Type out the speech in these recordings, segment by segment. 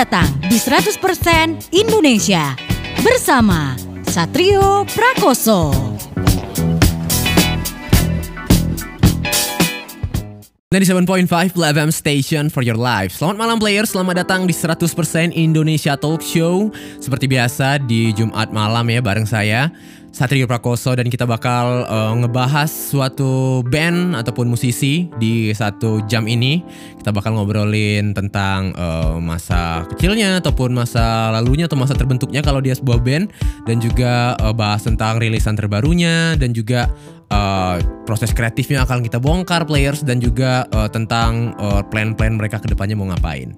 datang di 100% Indonesia. Bersama Satrio Prakoso. 97.5 Play FM Station for your life. Selamat malam players, selamat datang di 100% Indonesia Talk Show. Seperti biasa di Jumat malam ya bareng saya Satrio Prakoso dan kita bakal uh, ngebahas suatu band ataupun musisi di satu jam ini. Kita bakal ngobrolin tentang uh, masa kecilnya ataupun masa lalunya atau masa terbentuknya kalau dia sebuah band dan juga uh, bahas tentang rilisan terbarunya dan juga uh, proses kreatifnya akan kita bongkar players dan juga uh, tentang uh, plan-plan mereka ke depannya mau ngapain.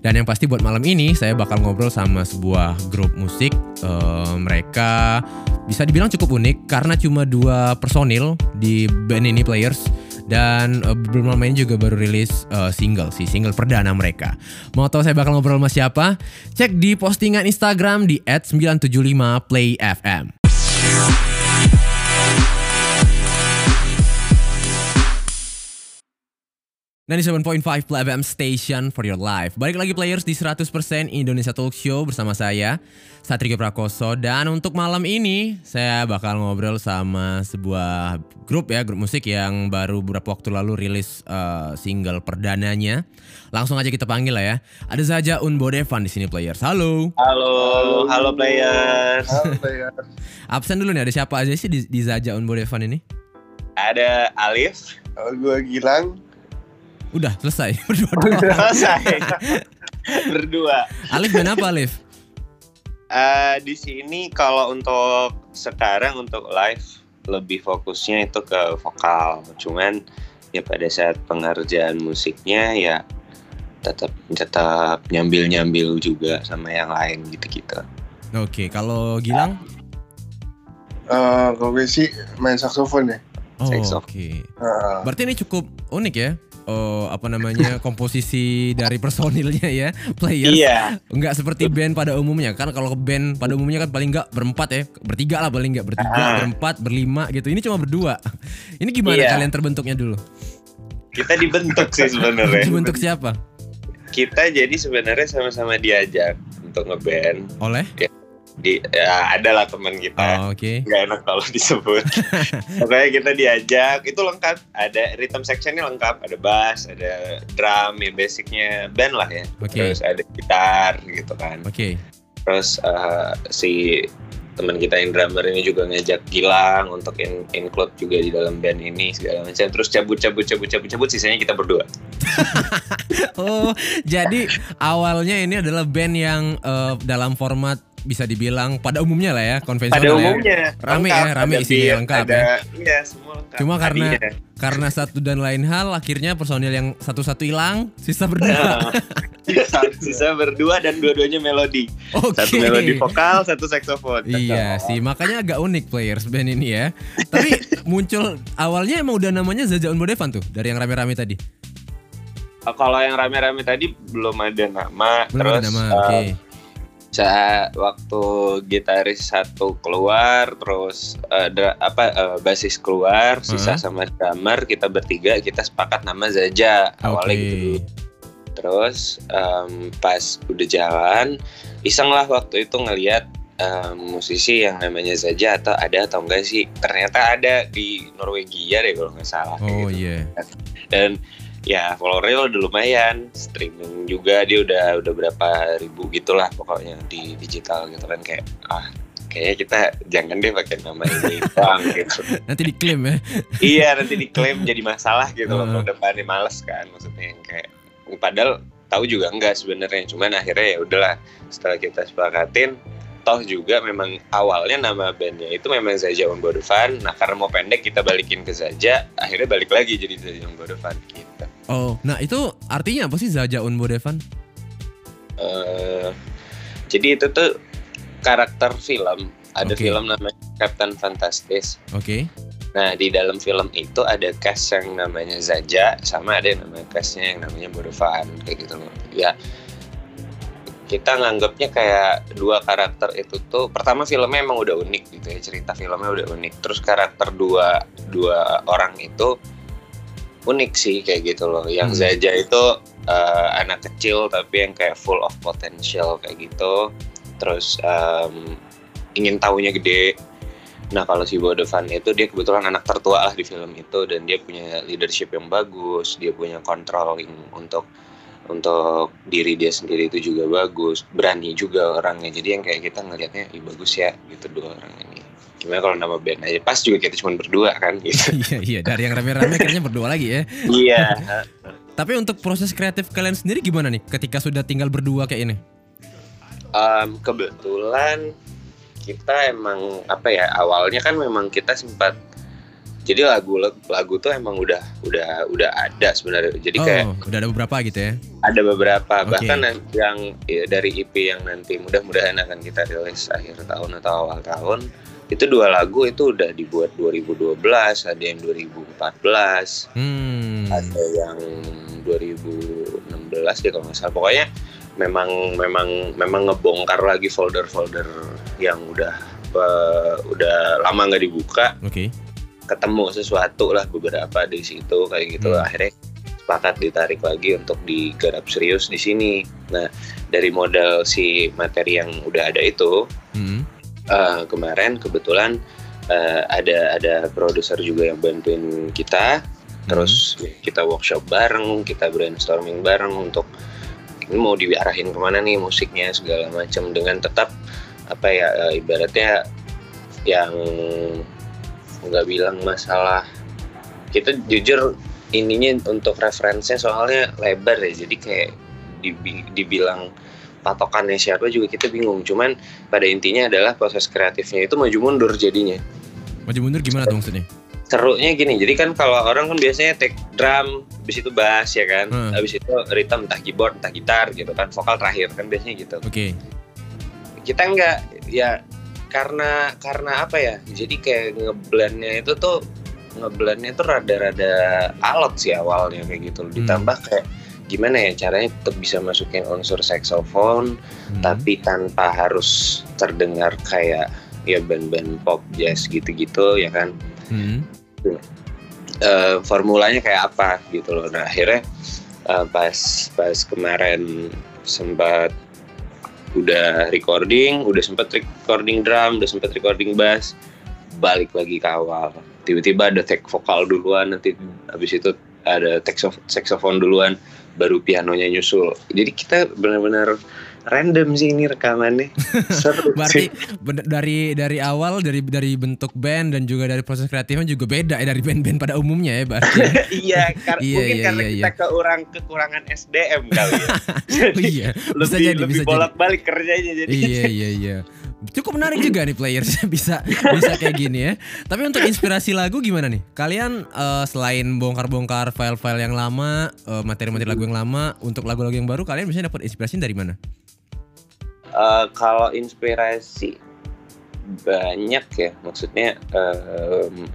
Dan yang pasti buat malam ini saya bakal ngobrol sama sebuah grup musik. Uh, mereka bisa dibilang cukup unik karena cuma dua personil di band ini players dan uh, belum lama ini juga baru rilis uh, single sih single perdana mereka. Mau tahu saya bakal ngobrol sama siapa? Cek di postingan Instagram di @975playfm. 97.5 Play FM Station for your life. Balik lagi players di 100% Indonesia Talk Show bersama saya Satrio Prakoso dan untuk malam ini saya bakal ngobrol sama sebuah grup ya, grup musik yang baru beberapa waktu lalu rilis uh, single perdananya. Langsung aja kita panggil lah ya. Ada Zaja Unbodevan di sini players. Halo. Halo, halo players. Halo players. Absen dulu nih ada siapa aja sih di, di Zaja Unbodevan ini? Ada Alif. Halo gue Gilang. Udah selesai berdua doang. Selesai. Berdua. Alif main apa Alif? Eh, di sini kalau untuk sekarang untuk live lebih fokusnya itu ke vokal. Cuman ya pada saat pengerjaan musiknya ya tetap tetap nyambil nyambil juga sama yang lain gitu-gitu. Oke, kalau Gilang? Eh, kalau gue sih main saksofon ya. Oh, oke. Nah, Berarti ini cukup unik ya? Oh, apa namanya komposisi dari personilnya ya, players. Iya. Enggak seperti band pada umumnya kan kalau band pada umumnya kan paling enggak berempat ya, bertiga lah paling enggak bertiga, Ah. berempat, berlima gitu. Ini cuma berdua. Ini gimana Iya. kalian terbentuknya dulu? Kita dibentuk sih sebenarnya. Dibentuk siapa? Kita jadi sebenarnya sama-sama diajak untuk ngeband. Oleh? Di ya adalah teman kita. Oh, oke. nggak enak kalau disebut. Pokoknya kita diajak, itu lengkap. Ada rhythm sectionnya lengkap, ada bass, ada drum, ya basicnya band lah ya. Oke. Terus ada gitar gitu kan. Oke. Terus eh, si teman kita yang drummer ini juga ngajak Gilang untuk in- include juga di dalam band ini segala macam. Terus cabut cabut cabut cabut cabut sisanya kita berdua. Oh, jadi awalnya ini adalah band yang eh, dalam format bisa dibilang pada umumnya lah ya, konvensional Pada ya. umumnya Rame lengkap, ya, rame ada isinya beat, lengkap ada, Iya, semua lengkap. Cuma karena- Tadinya. Karena satu dan lain hal akhirnya personil yang satu-satu hilang, sisa berdua. Nah, sisa berdua dan dua-duanya melodi. Oke. Satu melodi vokal, satu saksofon. Iya sih, makanya agak unik players band ini ya. Tapi muncul awalnya emang udah namanya Zaza Unbodevan tuh dari yang rame-rame tadi. Kalau yang rame-rame tadi belum ada nama. Belum ada terus nama. eh, Oke. Saat waktu gitaris satu keluar, terus eh, dra- apa eh, basis keluar, sisa sama drummer kita bertiga kita sepakat nama Zaja awalnya Oke. gitu dulu. Terus em, pas udah jalan, iseng lah waktu itu ngelihat em, musisi yang namanya Zaja atau ada atau enggak sih? Ternyata ada di Norwegia deh kalau nggak salah. Oh gitu iya. dan ya followernya udah lumayan streaming juga dia udah udah berapa ribu gitulah pokoknya di digital gitu kan kayak ah kayaknya kita jangan deh pakai nama ini bang gitu. Nanti diklaim ya. iya nanti diklaim jadi masalah gitu loh kalau depannya males kan maksudnya yang kayak padahal tahu juga enggak sebenarnya cuman akhirnya ya udahlah setelah kita sepakatin toh juga memang awalnya nama bandnya itu memang Zaja on Bodovan nah karena mau pendek kita balikin ke Zaja akhirnya balik lagi jadi Zaja on Bodovan gitu Oh, nah itu artinya apa sih Zaja Unbodevan? Eh, jadi itu tuh karakter film. Ada Oke. film namanya Captain Fantastis. Oke. Nah di dalam film itu ada cast yang namanya Zaja, sama ada yang namanya castnya yang namanya Bodovan kayak gitu loh. Ya kita nganggapnya kayak dua karakter itu tuh pertama filmnya emang udah unik gitu ya cerita filmnya udah unik terus karakter dua dua orang itu unik sih kayak gitu loh. Yang Hmm. Zaja itu eh, anak kecil tapi yang kayak full of potential kayak gitu. Terus em, ingin tahunya gede. Nah kalau si Bodevan itu dia kebetulan anak tertua lah di film itu dan dia punya leadership yang bagus dia punya controlling untuk untuk diri dia sendiri itu juga bagus berani juga orangnya. Jadi yang kayak kita ngelihatnya Ih, bagus ya gitu dua orang ini gimana kalau nama band aja pas juga kita cuma berdua kan gitu iya iya dari yang rame-rame akhirnya berdua lagi ya. iya Tapi untuk proses kreatif kalian sendiri gimana nih ketika sudah tinggal berdua kayak ini? Em, kebetulan kita emang apa ya awalnya kan memang kita sempat jadi lagu lagu tuh emang udah udah udah ada sebenarnya jadi kayak Oh, udah ada beberapa gitu ya. ada beberapa Oke. bahkan yang- yang ya, dari EP yang nanti mudah-mudahan akan kita rilis akhir tahun atau awal tahun itu dua lagu itu udah dibuat 2012 ada yang 2014 Hmm. ada yang 2016 deh kalau nggak salah pokoknya memang memang memang ngebongkar lagi folder-folder yang udah eh, udah lama nggak dibuka Oke. ketemu sesuatu lah beberapa di situ kayak gitu Hmm. akhirnya sepakat ditarik lagi untuk digarap serius di sini nah dari modal si materi yang udah ada itu Hmm. Eh, kemarin kebetulan eh, ada ada produser juga yang bantuin kita. Terus kita workshop bareng kita brainstorming bareng untuk ini mau diarahin ke mana nih musiknya segala macam. Dengan tetap apa ya eh, ibaratnya yang nggak bilang masalah. Kita jujur ininya untuk referensinya soalnya lebar ya. Jadi kayak dibi- dibilang patokannya siapa juga kita bingung cuman pada intinya adalah proses kreatifnya itu maju mundur jadinya Maju mundur gimana tuh maksudnya? serunya gini jadi kan kalau orang kan biasanya take drum habis itu bass ya kan Hmm. habis itu rhythm entah keyboard entah gitar gitu kan vokal terakhir kan biasanya gitu Oke. kita enggak ya karena karena apa ya jadi kayak ngeblendnya itu tuh ngeblendnya tuh rada-rada alot sih awalnya kayak gitu ditambah kayak gimana ya caranya tetap bisa masukin unsur saxophone Hmm. tapi tanpa harus terdengar kayak ya band-band pop jazz gitu-gitu ya kan Hmm. eh, formulanya kayak apa gitu loh. Nah akhirnya eh, pas pas kemarin sempat udah recording, udah sempat recording drum, udah sempat recording bass, balik lagi ke awal. Tiba-tiba ada take vokal duluan, nanti habis itu ada saxophone duluan, baru pianonya nyusul. Jadi kita benar-benar random sih ini rekamannya. Seru Berarti dari dari awal dari dari bentuk band dan juga dari proses kreatifnya juga beda ya dari band-band pada umumnya ya berarti. iya, kar- Iya, mungkin iya, karena iya, kita keurang kekurangan SDM kali ya. oh iya, bisa lebih jadi lebih bisa jadi. bolak-balik kerjanya jadi. Iya iya iya. Cukup menarik juga nih players bisa bisa kayak gini ya. Tapi untuk inspirasi lagu gimana nih? Kalian eh, selain bongkar-bongkar file-file yang lama, eh, materi-materi lagu yang lama, untuk lagu-lagu yang baru kalian biasanya dapat inspirasi dari mana? Eh, kalau inspirasi banyak ya, maksudnya em,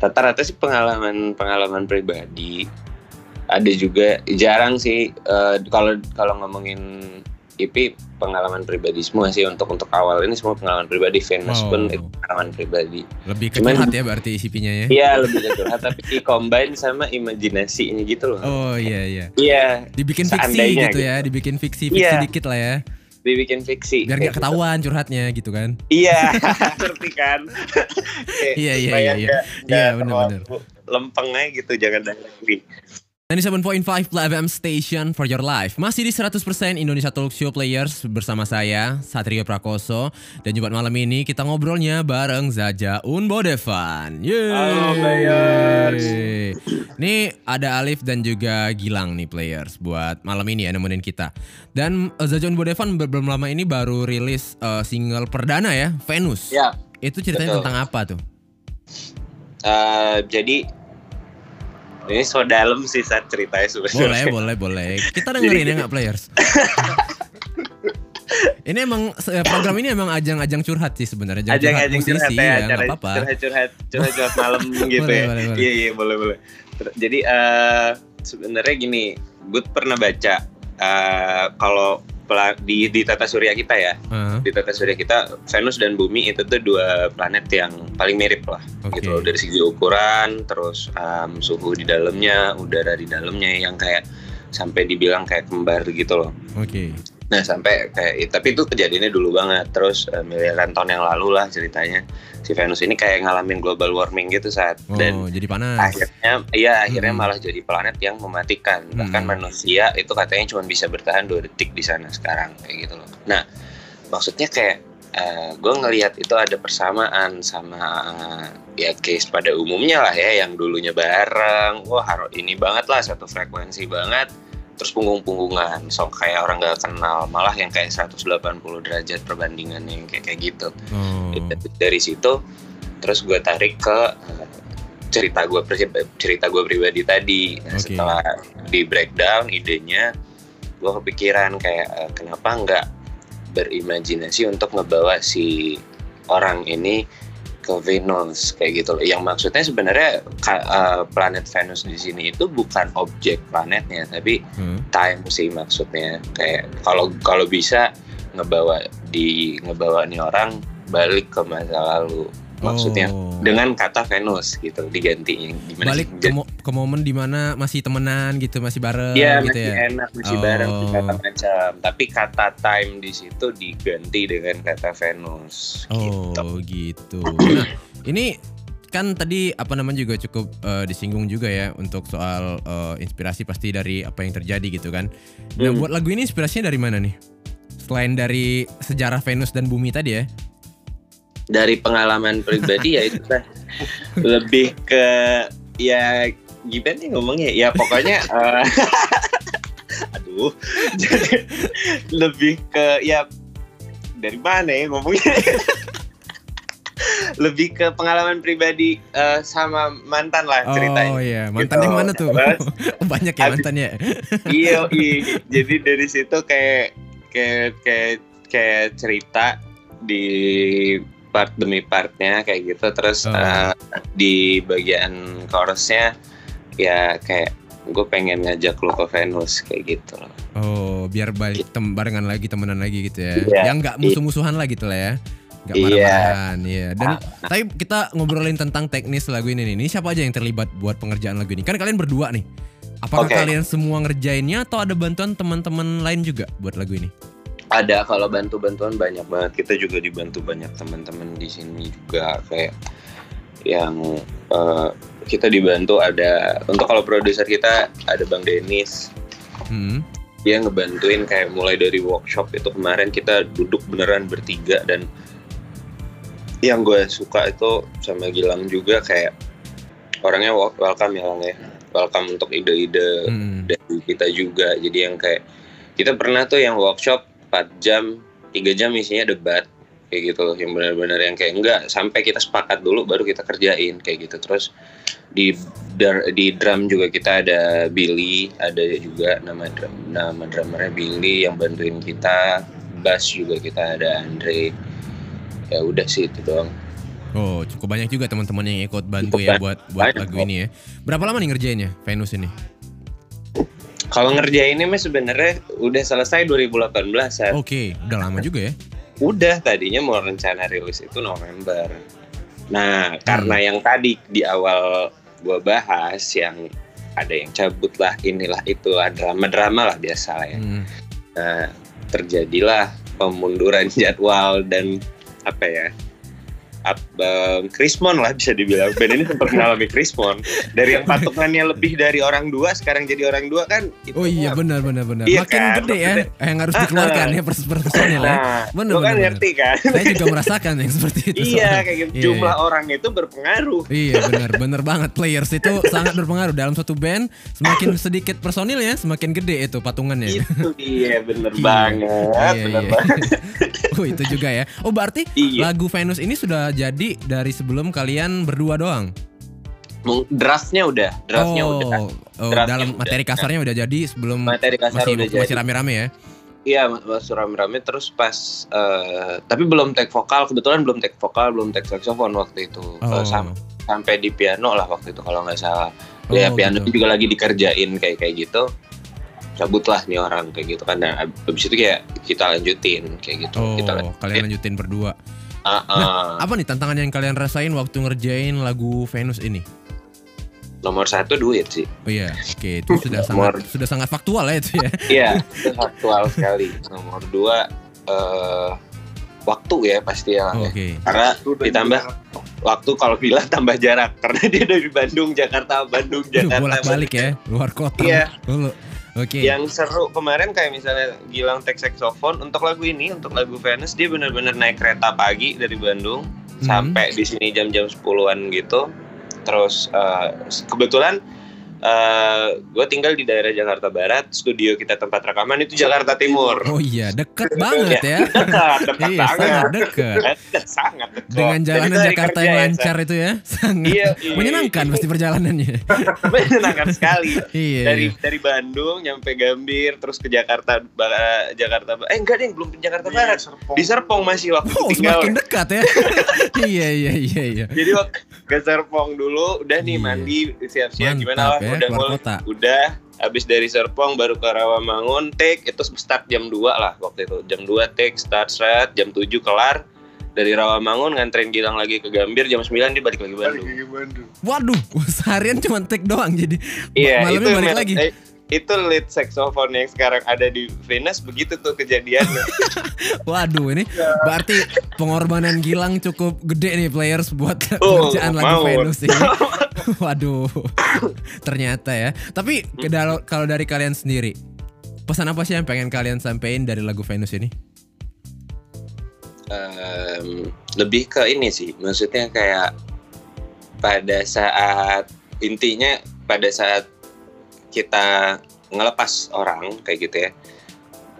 rata-rata sih pengalaman-pengalaman pribadi. Ada juga jarang sih kalau kalau ngomongin IP pengalaman pribadi semua sih untuk untuk awal ini semua pengalaman pribadi Venus Wow. pun itu pengalaman pribadi. Lebih ke Cuman- curhat ya berarti isi nya ya. Iya lebih ke curhat tapi di combine sama imajinasinya gitu loh. Oh iya iya. Iya, Dibikin fiksi gitu gitu. ya, dibikin fiksi fiksi Iya. dikit lah ya. dibikin fiksi. Biar nggak gitu. ketahuan curhatnya gitu kan. Iya, ngerti kan? Iya, iya, iya, iya. Iya, nggak bener-bener. terlalu Lempeng aja gitu, jangan dagri. 97.5 Play FM Station for your life Masih di 100% Indonesia Talk Show Players Bersama saya, Satrio Prakoso Dan Jumat malam ini kita ngobrolnya bareng Zaja Unbodevan Yeay. Halo, players. Nih ada Alif dan juga Gilang nih players Buat malam ini ya nemenin kita Dan uh, Zaja Unbodevan belum lama ini baru rilis uh, single perdana ya Venus Ya, Itu ceritanya betul. tentang apa tuh? eh, jadi ini so dalam sih saat ceritanya Boleh, sebenarnya. boleh, boleh. Kita dengerin ya nggak players? ini emang eh, program ini emang ajang-ajang curhat sih sebenarnya. Ajang, curhat Ajang-ajang curhat musisi ya, ya, acara nggak apa-apa. curhat-curhat, curhat-curhat malam gitu Boleh, ya. boleh, boleh. Iya, iya, boleh, boleh. Jadi eh sebenarnya gini, Bud pernah baca eh kalau di di tata surya kita ya, Heeh, di tata surya kita Venus dan Bumi itu tuh dua planet yang paling mirip lah Oke. gitu loh dari segi ukuran terus um, suhu di dalamnya udara di dalamnya yang kayak sampai dibilang kayak kembar gitu loh. Oke. Nah sampai kayak tapi itu kejadiannya dulu banget. Terus eh, miliaran tahun yang lalu lah ceritanya si Venus ini kayak ngalamin global warming gitu saat dan Oh, jadi panas. akhirnya iya akhirnya Hmm. malah jadi planet yang mematikan bahkan Hmm. manusia itu katanya cuma bisa bertahan dua detik di sana sekarang kayak gitu loh nah maksudnya kayak gue ngelihat itu ada persamaan sama eh, ya case pada umumnya lah ya yang dulunya bareng wah ini banget lah satu frekuensi banget terus punggung-punggungan so kayak orang gak kenal malah yang kayak 180 derajat perbandingan yang kayak kayak gitu Oh. dari, dari situ terus gue tarik ke eh, cerita gue cerita gue pribadi tadi Nah, Oke. setelah di breakdown idenya gue kepikiran kayak eh, kenapa nggak berimajinasi untuk ngebawa si orang ini ke Venus kayak gitu loh. Yang maksudnya sebenarnya eh, planet Venus di sini itu bukan objek planetnya, tapi Hmm. time sih maksudnya. Kayak kalau kalau bisa ngebawa di ngebawa nih orang balik ke masa lalu. Maksudnya Oh. dengan kata Venus gitu digantinya gimana balik sih? ke, mo- ke momen di mana masih temenan gitu, masih bareng Iya gitu masih ya. enak masih Oh. bareng segala macam tapi kata time di situ diganti dengan kata Venus gitu. Oh gitu. Nah ini kan tadi apa namanya juga cukup eh, disinggung juga ya untuk soal eh, inspirasi pasti dari apa yang terjadi gitu kan. Nah Hmm. buat lagu ini inspirasinya dari mana nih? Selain dari sejarah Venus dan bumi tadi ya. Dari pengalaman pribadi ya itu kan lebih ke ya gimana nih ngomongnya ya pokoknya eh, aduh jadi lebih ke ya dari mana ya ngomongnya lebih ke pengalaman pribadi eh, sama mantan lah ceritanya Oh iya, mantan Gitu. yang mana tuh? Terus, Banyak ya habis- mantannya. iya iya. jadi dari situ kayak kayak kayak kayak cerita di part demi partnya kayak gitu terus Oh. eh, di bagian chorusnya ya kayak gue pengen ngajak lo ke Venus kayak gitu loh Oh, biar balik tem barengan lagi, temenan lagi gitu ya. Iya. Yang nggak musuh-musuhan lah gitu lah ya. Nggak Iya. marah-marahan, iya. Dan tapi kita ngobrolin tentang teknis lagu ini nih. Ini siapa aja yang terlibat buat pengerjaan lagu ini? Kan kalian berdua nih. Apakah Oke. kalian semua ngerjainnya atau ada bantuan teman-teman lain juga buat lagu ini? Ada kalau bantu-bantuan banyak banget kita juga dibantu banyak teman-teman di sini juga kayak yang eh, kita dibantu ada untuk kalau produser kita ada Bang Denis Hmm. dia ngebantuin kayak mulai dari workshop itu kemarin kita duduk beneran bertiga dan yang gue suka itu sama Gilang juga kayak orangnya wel- welcome ya Lang ya welcome untuk ide-ide Hmm. dari kita juga jadi yang kayak kita pernah tuh yang workshop 4 jam 3 jam isinya debat kayak gitu loh yang benar-benar yang kayak enggak sampai kita sepakat dulu baru kita kerjain kayak gitu terus di di drum juga kita ada Billy ada juga nama drum nama drummernya Billy yang bantuin kita bass juga kita ada Andre ya udah sih itu doang Oh, cukup banyak juga teman-teman yang ikut bantu Cukup ya banyak. buat buat lagu ini ya. Berapa lama nih ngerjainnya Venus ini? Kalau ngerjainnya mah sebenarnya udah selesai 2018 Sat. Oke, udah lama juga ya. udah tadinya mau rencana rilis itu November. Nah, karena yang tadi di awal gua bahas yang ada yang cabut lah inilah itu drama-drama lah biasa lah ya. Hmm. Nah, terjadilah pemunduran jadwal dan apa ya? Up, um, Krismon lah bisa dibilang. Band ini sempat mengalami Krismon. Dari yang patungannya lebih dari orang dua, sekarang jadi orang dua kan. itu Oh iya benar benar benar. Iya Makin kan, gede ya maksudnya- yang harus dikeluarkan ah. ya pers personil ya. Nah, Bener, lo kan bener, ngerti kan? Saya juga merasakan yang seperti itu. iya, kayak gitu. Iya, Jumlah iya. orang itu berpengaruh. Iya benar benar banget players itu sangat berpengaruh dalam satu band semakin sedikit personil ya semakin gede itu patungannya. itu Iya. banget Iya, bener iya. banget oh itu juga ya. Oh berarti iya lagu Venus ini sudah jadi dari sebelum kalian berdua doang. Draftnya udah draftnya oh, udah oh, Draftnya dalam udah. materi kasarnya udah jadi sebelum materi kasar masih udah masih rame-rame ya. iya masih rame-rame terus pas eh, tapi belum take vokal kebetulan belum take vokal belum take saxophone waktu itu Oh. Eh, sam- sampai di piano lah waktu itu kalau nggak salah Oh, ya piano gitu. juga lagi dikerjain kayak kayak gitu cabutlah nih orang kayak gitu kan dan ab- abis itu kayak kita lanjutin kayak gitu Oh, kita kalian lanjutin berdua. Ah, ah. Apa nih tantangan yang kalian rasain waktu ngerjain lagu Venus ini? nomor satu duit sih. Oh iya, oke itu sudah Nomor- sangat sudah sangat faktual ya itu ya. Iya, itu aktual sekali. Nomor dua eh, waktu ya pasti ya. Oh, Oke. Karena Itu udah ditambah juga. waktu kalau bila tambah jarak karena dia dari Bandung Jakarta Bandung Jakarta bolak-balik ya, luar kota. Iya. Dulu. Oke. Yang seru kemarin kayak misalnya Gilang tek saxophone untuk lagu ini untuk lagu Venus dia benar-benar naik kereta pagi dari Bandung Hmm. sampai di sini jam-jam 10-an gitu. Terus eh, kebetulan gue tinggal di daerah Jakarta Barat, studio kita tempat rekaman itu Jakarta Timur. Oh iya, deket banget ya. Dekat, dekat Iya, banget. sangat deket. Dekat, sangat dekat. Dengan Jadi jalanan hari Jakarta yang ya, lancar itu ya, sangat Iya, iya. menyenangkan pasti perjalanannya. Menyenangkan sekali. Iya. dari dari Bandung nyampe Gambir terus ke Jakarta Ba- Jakarta Ba- eh enggak deh belum ke Jakarta Di Barat Serpong. di Serpong masih waktu Oh, tinggal semakin dekat ya. iya, iya, iya, iya. jadi waktu ke Serpong dulu udah nih Iya. mandi siap-siap gimana lah ya, udah keluar kota. udah habis dari Serpong baru ke Rawamangun take itu start jam 2 lah waktu itu jam 2 take start start jam 7 kelar dari Rawamangun nganterin Gilang lagi ke Gambir jam 9 dia balik lagi Balik Bandung. Waduh, seharian cuma take doang jadi Iya, malamnya balik mer- lagi. eh, itu lead saxophone yang sekarang ada di Venus begitu tuh kejadiannya. Waduh, ini berarti pengorbanan Gilang cukup gede nih players buat Oh, pekerjaan lagu. Venus ini. Waduh, ternyata ya. Tapi dalo- kalau dari kalian sendiri, pesan apa sih yang pengen kalian sampein dari lagu Venus ini? Em, lebih ke ini sih, maksudnya kayak pada saat intinya pada saat kita ngelepas orang kayak gitu ya,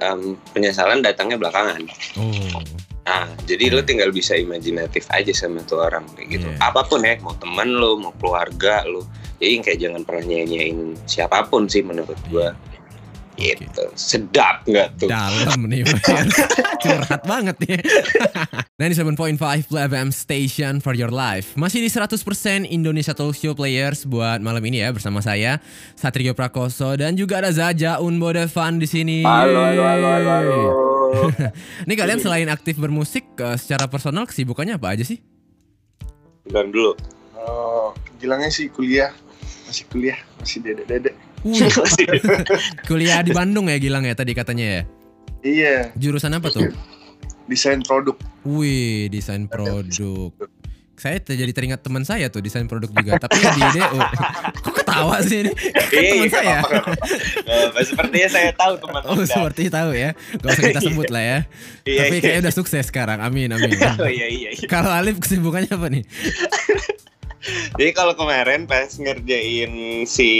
em, penyesalan datangnya belakangan. Oh, Nah, jadi lu tinggal bisa imajinatif aja sama tuh orang kayak gitu. Iya. Apa pun ya, mau temen lu, mau keluarga lu. Jadi kayak jangan pernah nyanyain siapa pun sih menurut gua. Gitu. Sedap nggak tuh? dalam nih. Curhat banget nih. 97.5 Play FM Station for your life. Masih di 100% Indonesia Talk Show players buat malam ini ya bersama saya Satrio Prakoso dan juga ada Zaja Unbo Devan di sini. Halo, halo, halo, halo, halo. Ini kalian selain aktif bermusik eh, secara personal kesibukannya apa aja sih? Bilang dulu. Oh, Gilangnya sih kuliah. Masih kuliah, masih dede-dede. Wih, kuliah di Bandung ya Gilang ya tadi katanya ya. Iya, Jurusan apa tuh? desain produk. Wih, desain produk. Saya jadi teringat teman saya tuh desain produk juga, tapi di DO. Kok ketawa sih ini? Kan teman saya. Eh, sepertinya saya tahu teman Oh, Anda. seperti tahu ya. Gak usah kita sebut lah ya. Iya, Tapi iya. kayaknya udah sukses sekarang. Amin, amin. Oh iya iya. iya. Kalau Alif kesibukannya apa nih? Jadi kalau kemarin pas ngerjain si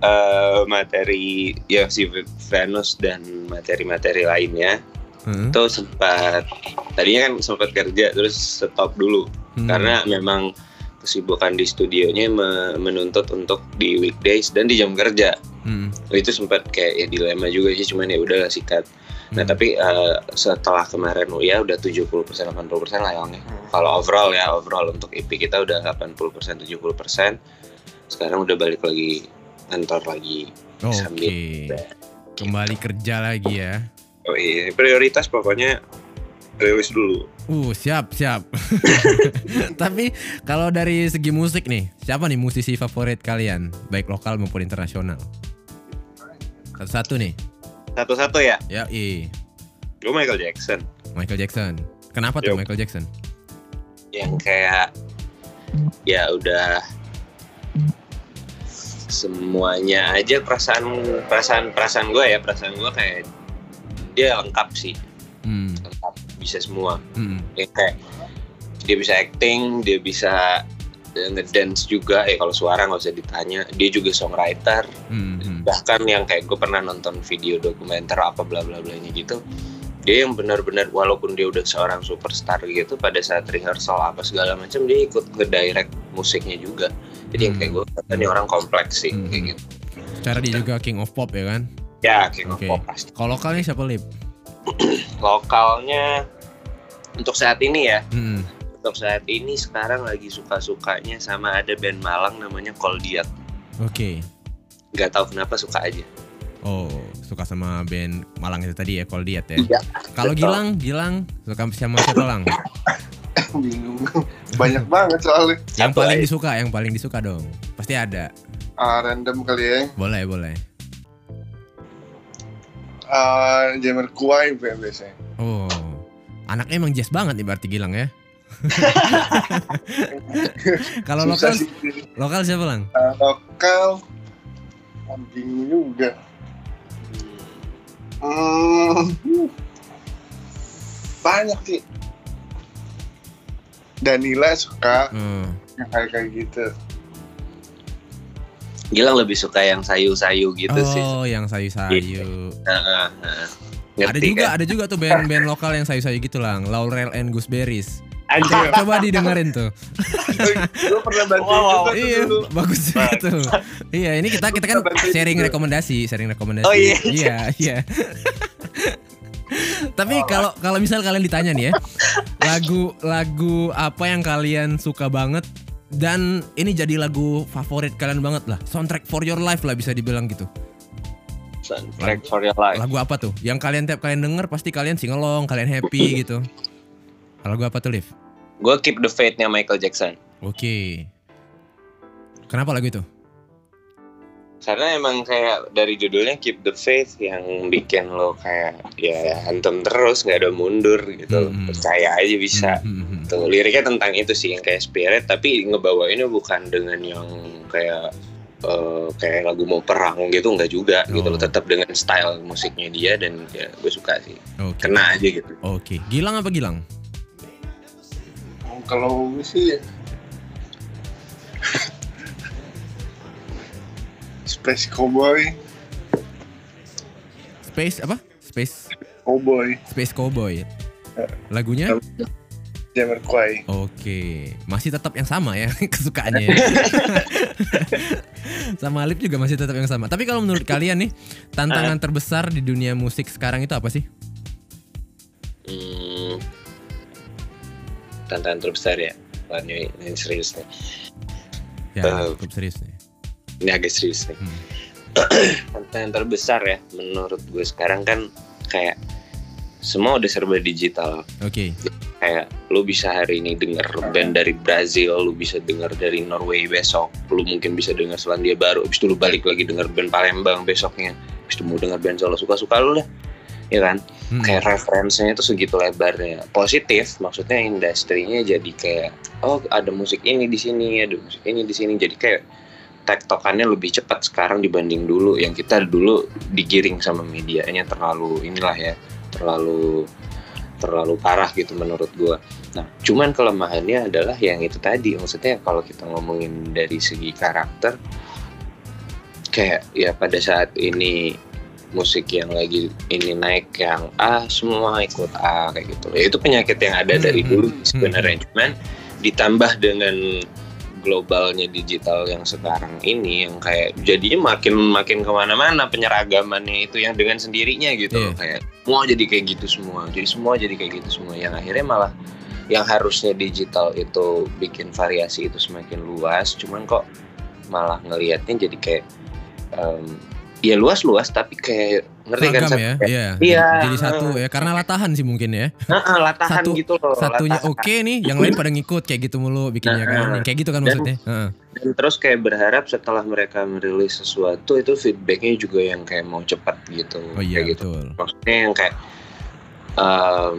eh, materi ya si Venus dan materi-materi lainnya Hmm, itu sempat tadinya kan sempat kerja terus stop dulu. Hmm. karena memang kesibukan di studionya me- menuntut untuk di weekdays dan di jam kerja. Hmm, itu sempat kayak ya dilema juga sih cuman ya udahlah sikat nah hmm. tapi eh, setelah kemarin ya udah 70% 80% lah yang kalau overall ya overall untuk EP kita udah 80% 70% sekarang udah balik lagi kantor lagi Oke. sambil- Kembali kerja lagi ya. oh iya prioritas pokoknya rilis dulu Uh, siap, siap. Tapi kalau dari segi musik nih, siapa nih musisi favorit kalian, baik lokal maupun internasional? Satu-satu nih. Satu-satu ya? Ya, i gue Michael Jackson. Michael Jackson. Kenapa tuh Yup. Michael Jackson? yang kayak ya udah semuanya aja perasaan perasaan perasaan gue ya perasaan gue kayak dia lengkap sih. Hmm, lengkap bisa semua. Hmm, ya kayak dia bisa acting dia bisa ngedance juga ya kalau suara nggak usah ditanya dia juga songwriter hmm, hmm. bahkan yang kayak gue pernah nonton video dokumenter apa bla bla bla ini gitu dia yang benar-benar walaupun dia udah seorang superstar gitu pada saat rehearsal apa segala macam dia ikut ngedirect musiknya juga jadi yang kayak gue kata ini orang kompleks sih Hmm. kayak gitu Cara dia juga King of Pop ya kan? ya kayak Oke. pop pasti Kalau lokalnya siapa Lip? lokalnya untuk saat ini ya Hmm. Untuk saat ini sekarang lagi suka-sukanya sama ada band Malang namanya Koldiak Oke. nggak tahu kenapa suka aja Oh, suka sama band Malang itu tadi ya, Cold Diet ya. Iya, Kalau. Gilang, Gilang suka sama siapa Lang? Bingung. Banyak banget soalnya. Yang paling aja. disuka, yang paling disuka dong. Pasti ada. Ah, random kali ya. Boleh, boleh. Ah, Jammer Kuai biasanya. Oh. Anaknya emang jazz banget nih berarti Gilang ya. Kalau lokal sih. lokal siapa lang? Ah, lokal. Bingung juga. Hmm. Banyak sih. Danila suka Hmm. yang kayak kayak gitu. Gilang lebih suka yang sayu-sayu gitu sih. Oh, yang sayu-sayu. Heeh, heeh. Ada juga, kan? ada juga tuh band-band lokal yang sayu-sayu gitu lang. Laurel and Gooseberries. Anjir. Coba didengerin tuh. Gue pernah bantu Wow, wow. iya, dulu. bagus juga tuh. Iya, ini kita kita kan sharing juga. rekomendasi, sharing rekomendasi. Oh, iya. Iya, iya. Tapi kalau kalau misal kalian ditanya nih ya, lagu lagu apa yang kalian suka banget dan ini jadi lagu favorit kalian banget lah, soundtrack for your life lah bisa dibilang gitu. Soundtrack for your life. Lagu apa tuh? Yang kalian tiap kalian denger pasti kalian singelong, kalian happy gitu. Lagu apa tuh, Liv? Gue keep the faith-nya Michael Jackson. Oke. Kenapa lagu itu? Karena emang kayak dari judulnya Keep the Faith yang bikin lo kayak ya hantem terus nggak ada mundur gitu. Hmm. Percaya aja bisa. Hmm, hmm, hmm. Tuh, liriknya tentang itu sih yang kayak spirit tapi ngebawainnya bukan dengan yang kayak eh, kayak lagu mau perang gitu nggak juga gitu Oh. loh tetap dengan style musiknya dia dan ya gue suka sih Oke. kena aja gitu Oke. Gilang apa Gilang? Kalau gue sih Space Cowboy, Space apa? Space Cowboy, Space Cowboy. Lagunya? Jammer Kuai. Oke, masih tetap yang sama ya kesukaannya. ya. sama Alip juga masih tetap yang sama. Tapi kalau menurut kalian nih, tantangan terbesar di dunia musik sekarang itu apa sih? Tantangan terbesar ya Wah, ini, ini serius nih. Ya, cukup serius nih. ini agak serius nih. Hmm. tantangan terbesar ya menurut gue sekarang kan kayak semua udah serba digital. Oke. kayak lu bisa hari ini denger band dari Brazil, lu bisa denger dari Norway besok, lu mungkin bisa denger Selandia Baru, habis itu lu balik lagi denger band Palembang besoknya, habis itu mau denger band Solo. Suka-suka lu dah, ya kan? Hmm. Kayak referensinya itu segitu lebarnya, positif, maksudnya industrinya jadi kayak oh ada musik ini di sini, ada musik ini di sini, jadi kayak tektokannya lebih cepat sekarang dibanding dulu yang kita dulu digiring sama medianya terlalu inilah ya terlalu terlalu parah gitu menurut gua. Nah, cuman kelemahannya adalah yang itu tadi, maksudnya kalau kita ngomongin dari segi karakter, kayak ya pada saat ini musik yang lagi ini naik yang A semua ikut A kayak gitu. Ya itu penyakit yang ada dari Hmm, dulu hmm, sebenarnya, cuman ditambah dengan globalnya digital yang sekarang ini yang kayak jadinya makin makin ke mana-mana penyeragamannya itu yang dengan sendirinya gitu loh. Iya. kayak semua jadi kayak gitu semua jadi semua jadi kayak gitu semua yang akhirnya malah yang harusnya digital itu bikin variasi itu semakin luas cuman kok malah ngelihatnya jadi kayak em, ya luas-luas tapi kayak ngerti kan Seragam Sat? ya, Kayak, iya. Iya. Jadi satu ya, karena latahan sih mungkin ya. "Heeh, latahan Satu- gitu loh Satunya oke nih, yang lain pada ngikut kayak gitu mulu bikinnya kan. Nah, Yang kayak gitu kan dan- maksudnya. Heeh. dan terus kayak berharap setelah mereka merilis sesuatu itu feedbacknya juga yang kayak mau cepat gitu Oh iya kayak gitu betul. maksudnya yang kayak em,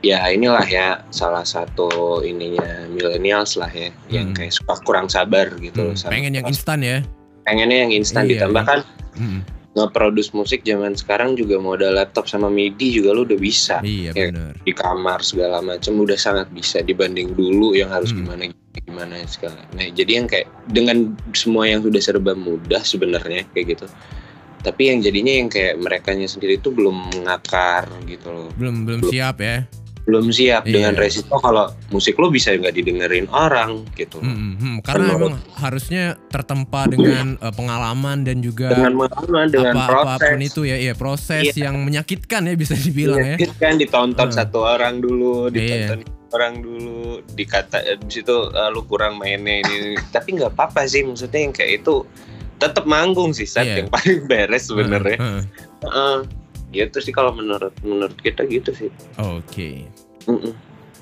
ya inilah ya salah satu ininya millennials lah ya yang Hmm. kayak suka kurang sabar gitu Hmm, pengen yang instan ya. pengennya yang instan Iya, ditambahkan Mm, nge-produce musik zaman sekarang juga modal laptop sama MIDI juga lu udah bisa Iya Kayak benar. di kamar segala macam udah sangat bisa dibanding dulu yang harus Hmm. gimana gimana segala. Nah, jadi yang kayak dengan semua yang sudah serba mudah sebenarnya kayak gitu. Tapi yang jadinya yang kayak mereka sendiri itu belum ngakar gitu loh. Belum belum siap ya. Belum siap Iya. dengan resiko kalau musik lo bisa nggak didengerin orang gitu. Hmm, hmm, hmm. Karena Menurut- memang harusnya tertempa dengan eh, pengalaman dan juga Dengan pengalaman, dengan apa proses. apa pun itu ya, iya proses Iya. yang menyakitkan ya bisa dibilang ya. Iya, kan ditonton Hmm. satu orang dulu, Iya. ditonton orang dulu, dikata di situ "Ah, lu kurang mainnya ini. Tapi nggak apa-apa sih, maksudnya yang kayak itu tetap manggung sih, saat Iya. yang paling beres sebenarnya. Heeh, heeh. Heeh. Gitu sih kalau menurut menurut kita gitu sih. Oke. Mm-mm.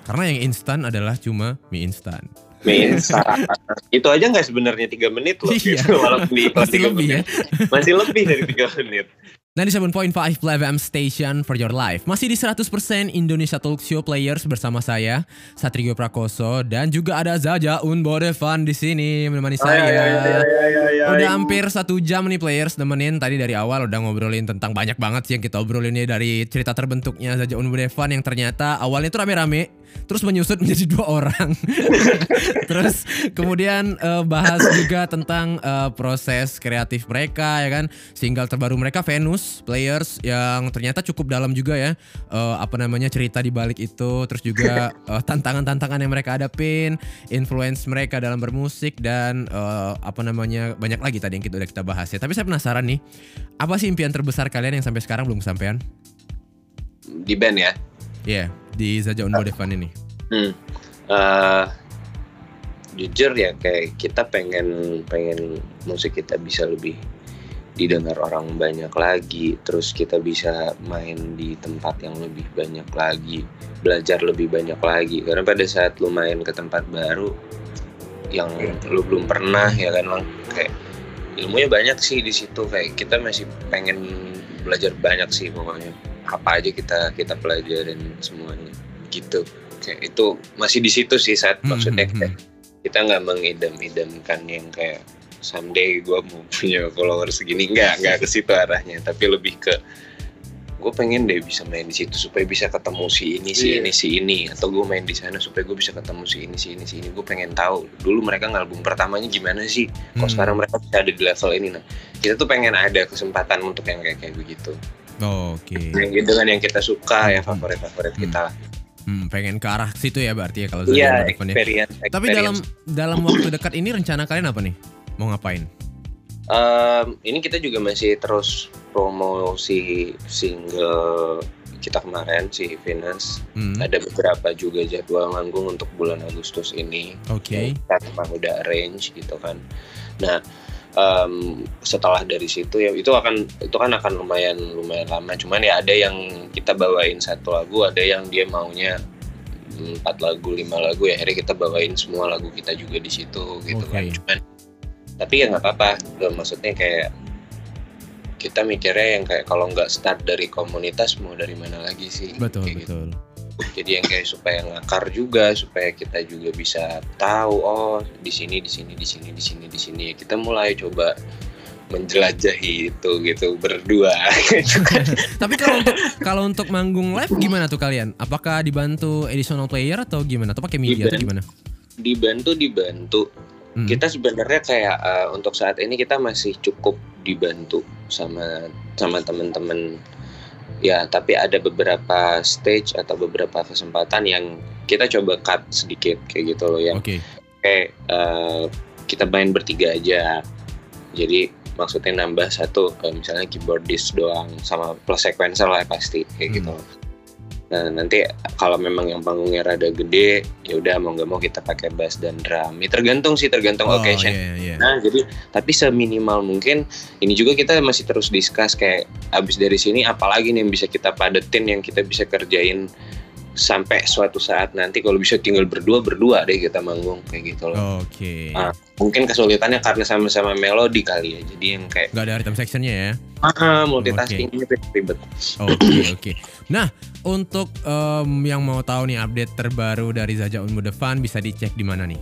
Karena yang instan adalah cuma mie instan. main star itu aja nggak sebenarnya tiga menit loh Iya. gitu, walaupun di Masih lebih ya. masih lebih dari tiga menit 97.5 Live FM Station for your life. Masih di 100% Indonesia Talk Show Players bersama saya Satrio Prakoso dan juga ada Zaja Unbodevan di sini menemani saya. Udah hampir satu jam nih players nemenin tadi dari awal udah ngobrolin tentang banyak banget sih yang kita obrolin nih dari cerita terbentuknya Zaja Unbodevan yang ternyata awalnya tuh rame-rame terus menyusut menjadi dua orang. terus kemudian eh, bahas juga tentang eh, proses kreatif mereka ya kan? Single terbaru mereka Venus Players yang ternyata cukup dalam juga ya. Eh, apa namanya cerita di balik itu. Terus juga tantangan-tantangan yang mereka hadapin influence mereka dalam bermusik dan eh, apa namanya banyak lagi tadi yang kita udah kita bahas ya. Tapi saya penasaran nih apa sih impian terbesar kalian yang sampai sekarang belum kesampaian? Di band ya Iya di Zaja Unbodevan ini Hmm. Eh, jujur ya kayak kita pengen pengen musik kita bisa lebih didengar orang banyak lagi terus kita bisa main di tempat yang lebih banyak lagi belajar lebih banyak lagi. Karena pada saat lu main ke tempat baru yang lu belum pernah ya kan lang kayak ilmunya banyak sih di situ. Kayak kita masih pengen belajar banyak sih pokoknya apa aja kita kita pelajarin semuanya. Gitu. Kayak itu masih di situ sih saat Hmm, maksudnya hmm, kayak kita nggak mengidam-idamkan yang kayak someday gue mau punya followers segini. Nggak nggak ke situ arahnya. Tapi lebih ke gue pengen deh bisa main di situ supaya bisa ketemu si ini si Iya. ini si ini. Atau gue main di sana supaya gue bisa ketemu si ini si ini si ini. Gue pengen tahu dulu mereka ngalbum pertamanya gimana sih. Kok Hmm. sekarang mereka bisa ada di level ini. Nah kita tuh pengen ada kesempatan untuk yang kayak kayak begitu oke yang dengan yang kita suka ya Hmm. favorit favorit Hmm. kita lah Hmm, pengen ke arah situ ya berarti ya kalau iya ya experience, Tapi experience. dalam dalam waktu dekat ini rencana kalian apa nih? Mau ngapain? Em, ini kita juga masih terus promosi single kita kemarin si Venus Hmm, ada beberapa juga jadwal manggung untuk bulan Agustus ini Oke. kita memang udah arrange gitu kan nah em, setelah dari situ ya itu akan itu kan akan lumayan lumayan lama. Cuman ya ada yang kita bawain satu lagu ada yang dia maunya empat lagu lima lagu ya akhirnya kita bawain semua lagu kita juga di situ gitu kan. Oke. cuman tapi ya nggak apa-apa. Maksudnya kayak kita mikirnya yang kayak kalau nggak start dari komunitas mau dari mana lagi sih? Betul Kayak gitu. betul. Jadi yang kayak supaya ngakar juga supaya kita juga bisa tahu oh di sini di sini di sini di sini di sini kita mulai coba menjelajahi itu gitu berdua. Tapi kalau untuk kalau untuk manggung live gimana tuh kalian? Apakah dibantu additional player atau gimana? Atau pakai media atau gimana? dibantu dibantu Hmm. kita sebenarnya kayak eh, untuk saat ini kita masih cukup dibantu sama sama teman-teman ya tapi ada beberapa stage atau beberapa kesempatan yang kita coba cut sedikit kayak gitu loh yang Oke. kayak eh, kita main bertiga aja jadi maksudnya nambah satu eh, misalnya keyboardist doang sama plus sequencer lah pasti kayak Hmm. gitu nah nanti kalau memang yang panggungnya rada gede ya udah mau nggak mau kita pakai bass dan drum ya tergantung sih tergantung Oh, occasion iya, iya. Nah, jadi tapi seminimal mungkin ini juga kita masih terus discuss kayak abis dari sini apalagi nih yang bisa kita padetin yang kita bisa kerjain sampai suatu saat nanti kalau bisa tinggal berdua berdua deh kita manggung kayak gitu loh. Oke. Ah. Mungkin kesulitannya karena sama-sama melodi kali ya. Jadi yang kayak Gak ada rhythm sectionnya ya? ah, multitasking ini ribet. Oke oke. Nah untuk em, yang mau tahu nih update terbaru dari Zaja Unmudevan bisa dicek di mana nih?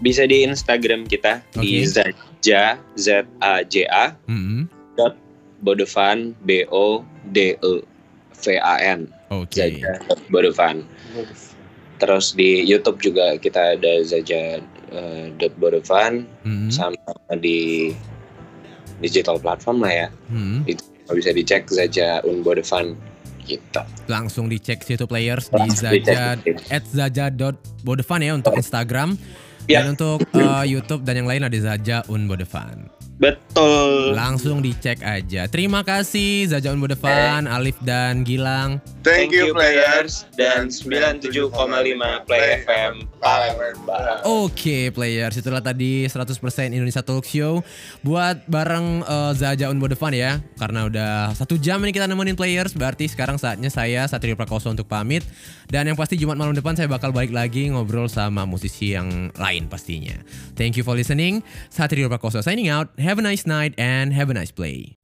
Bisa di Instagram kita di Oke. Zaja Z A J A Hmm, Bodevan B O D E V A N. Oke. Zaja Bodevan. Terus di YouTube juga kita ada Zaja eh, dot Bodevan Hmm, sama di digital platform lah ya. hmm. Kalau bisa dicek Zaja Unbodevan gitu. Langsung dicek situ players di Zaja at zaja.bodevan ya untuk Instagram Ya. dan untuk eh, YouTube dan yang lain ada Zaja Unbodevan. Betul. Langsung dicek aja. Terima kasih Zajaun Bodevan, Alif dan Gilang. Thank you players dan 97,5 Play FM Palembang. Oke players, itulah tadi 100% Indonesia Talk Show buat bareng uh, Zajaun Bodevan ya. Karena udah satu jam ini kita nemenin players, berarti sekarang saatnya saya Satrio Prakoso untuk pamit. Dan yang pasti Jumat malam depan saya bakal balik lagi ngobrol sama musisi yang lain pastinya. Thank you for listening. Satrio Prakoso signing out. Have a nice night and have a nice play.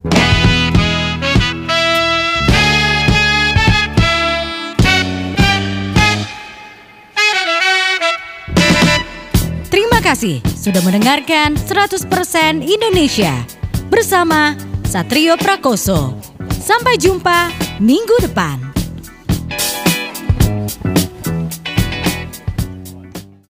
Terima kasih sudah mendengarkan 100% Indonesia bersama Satrio Prakoso. Sampai jumpa minggu depan.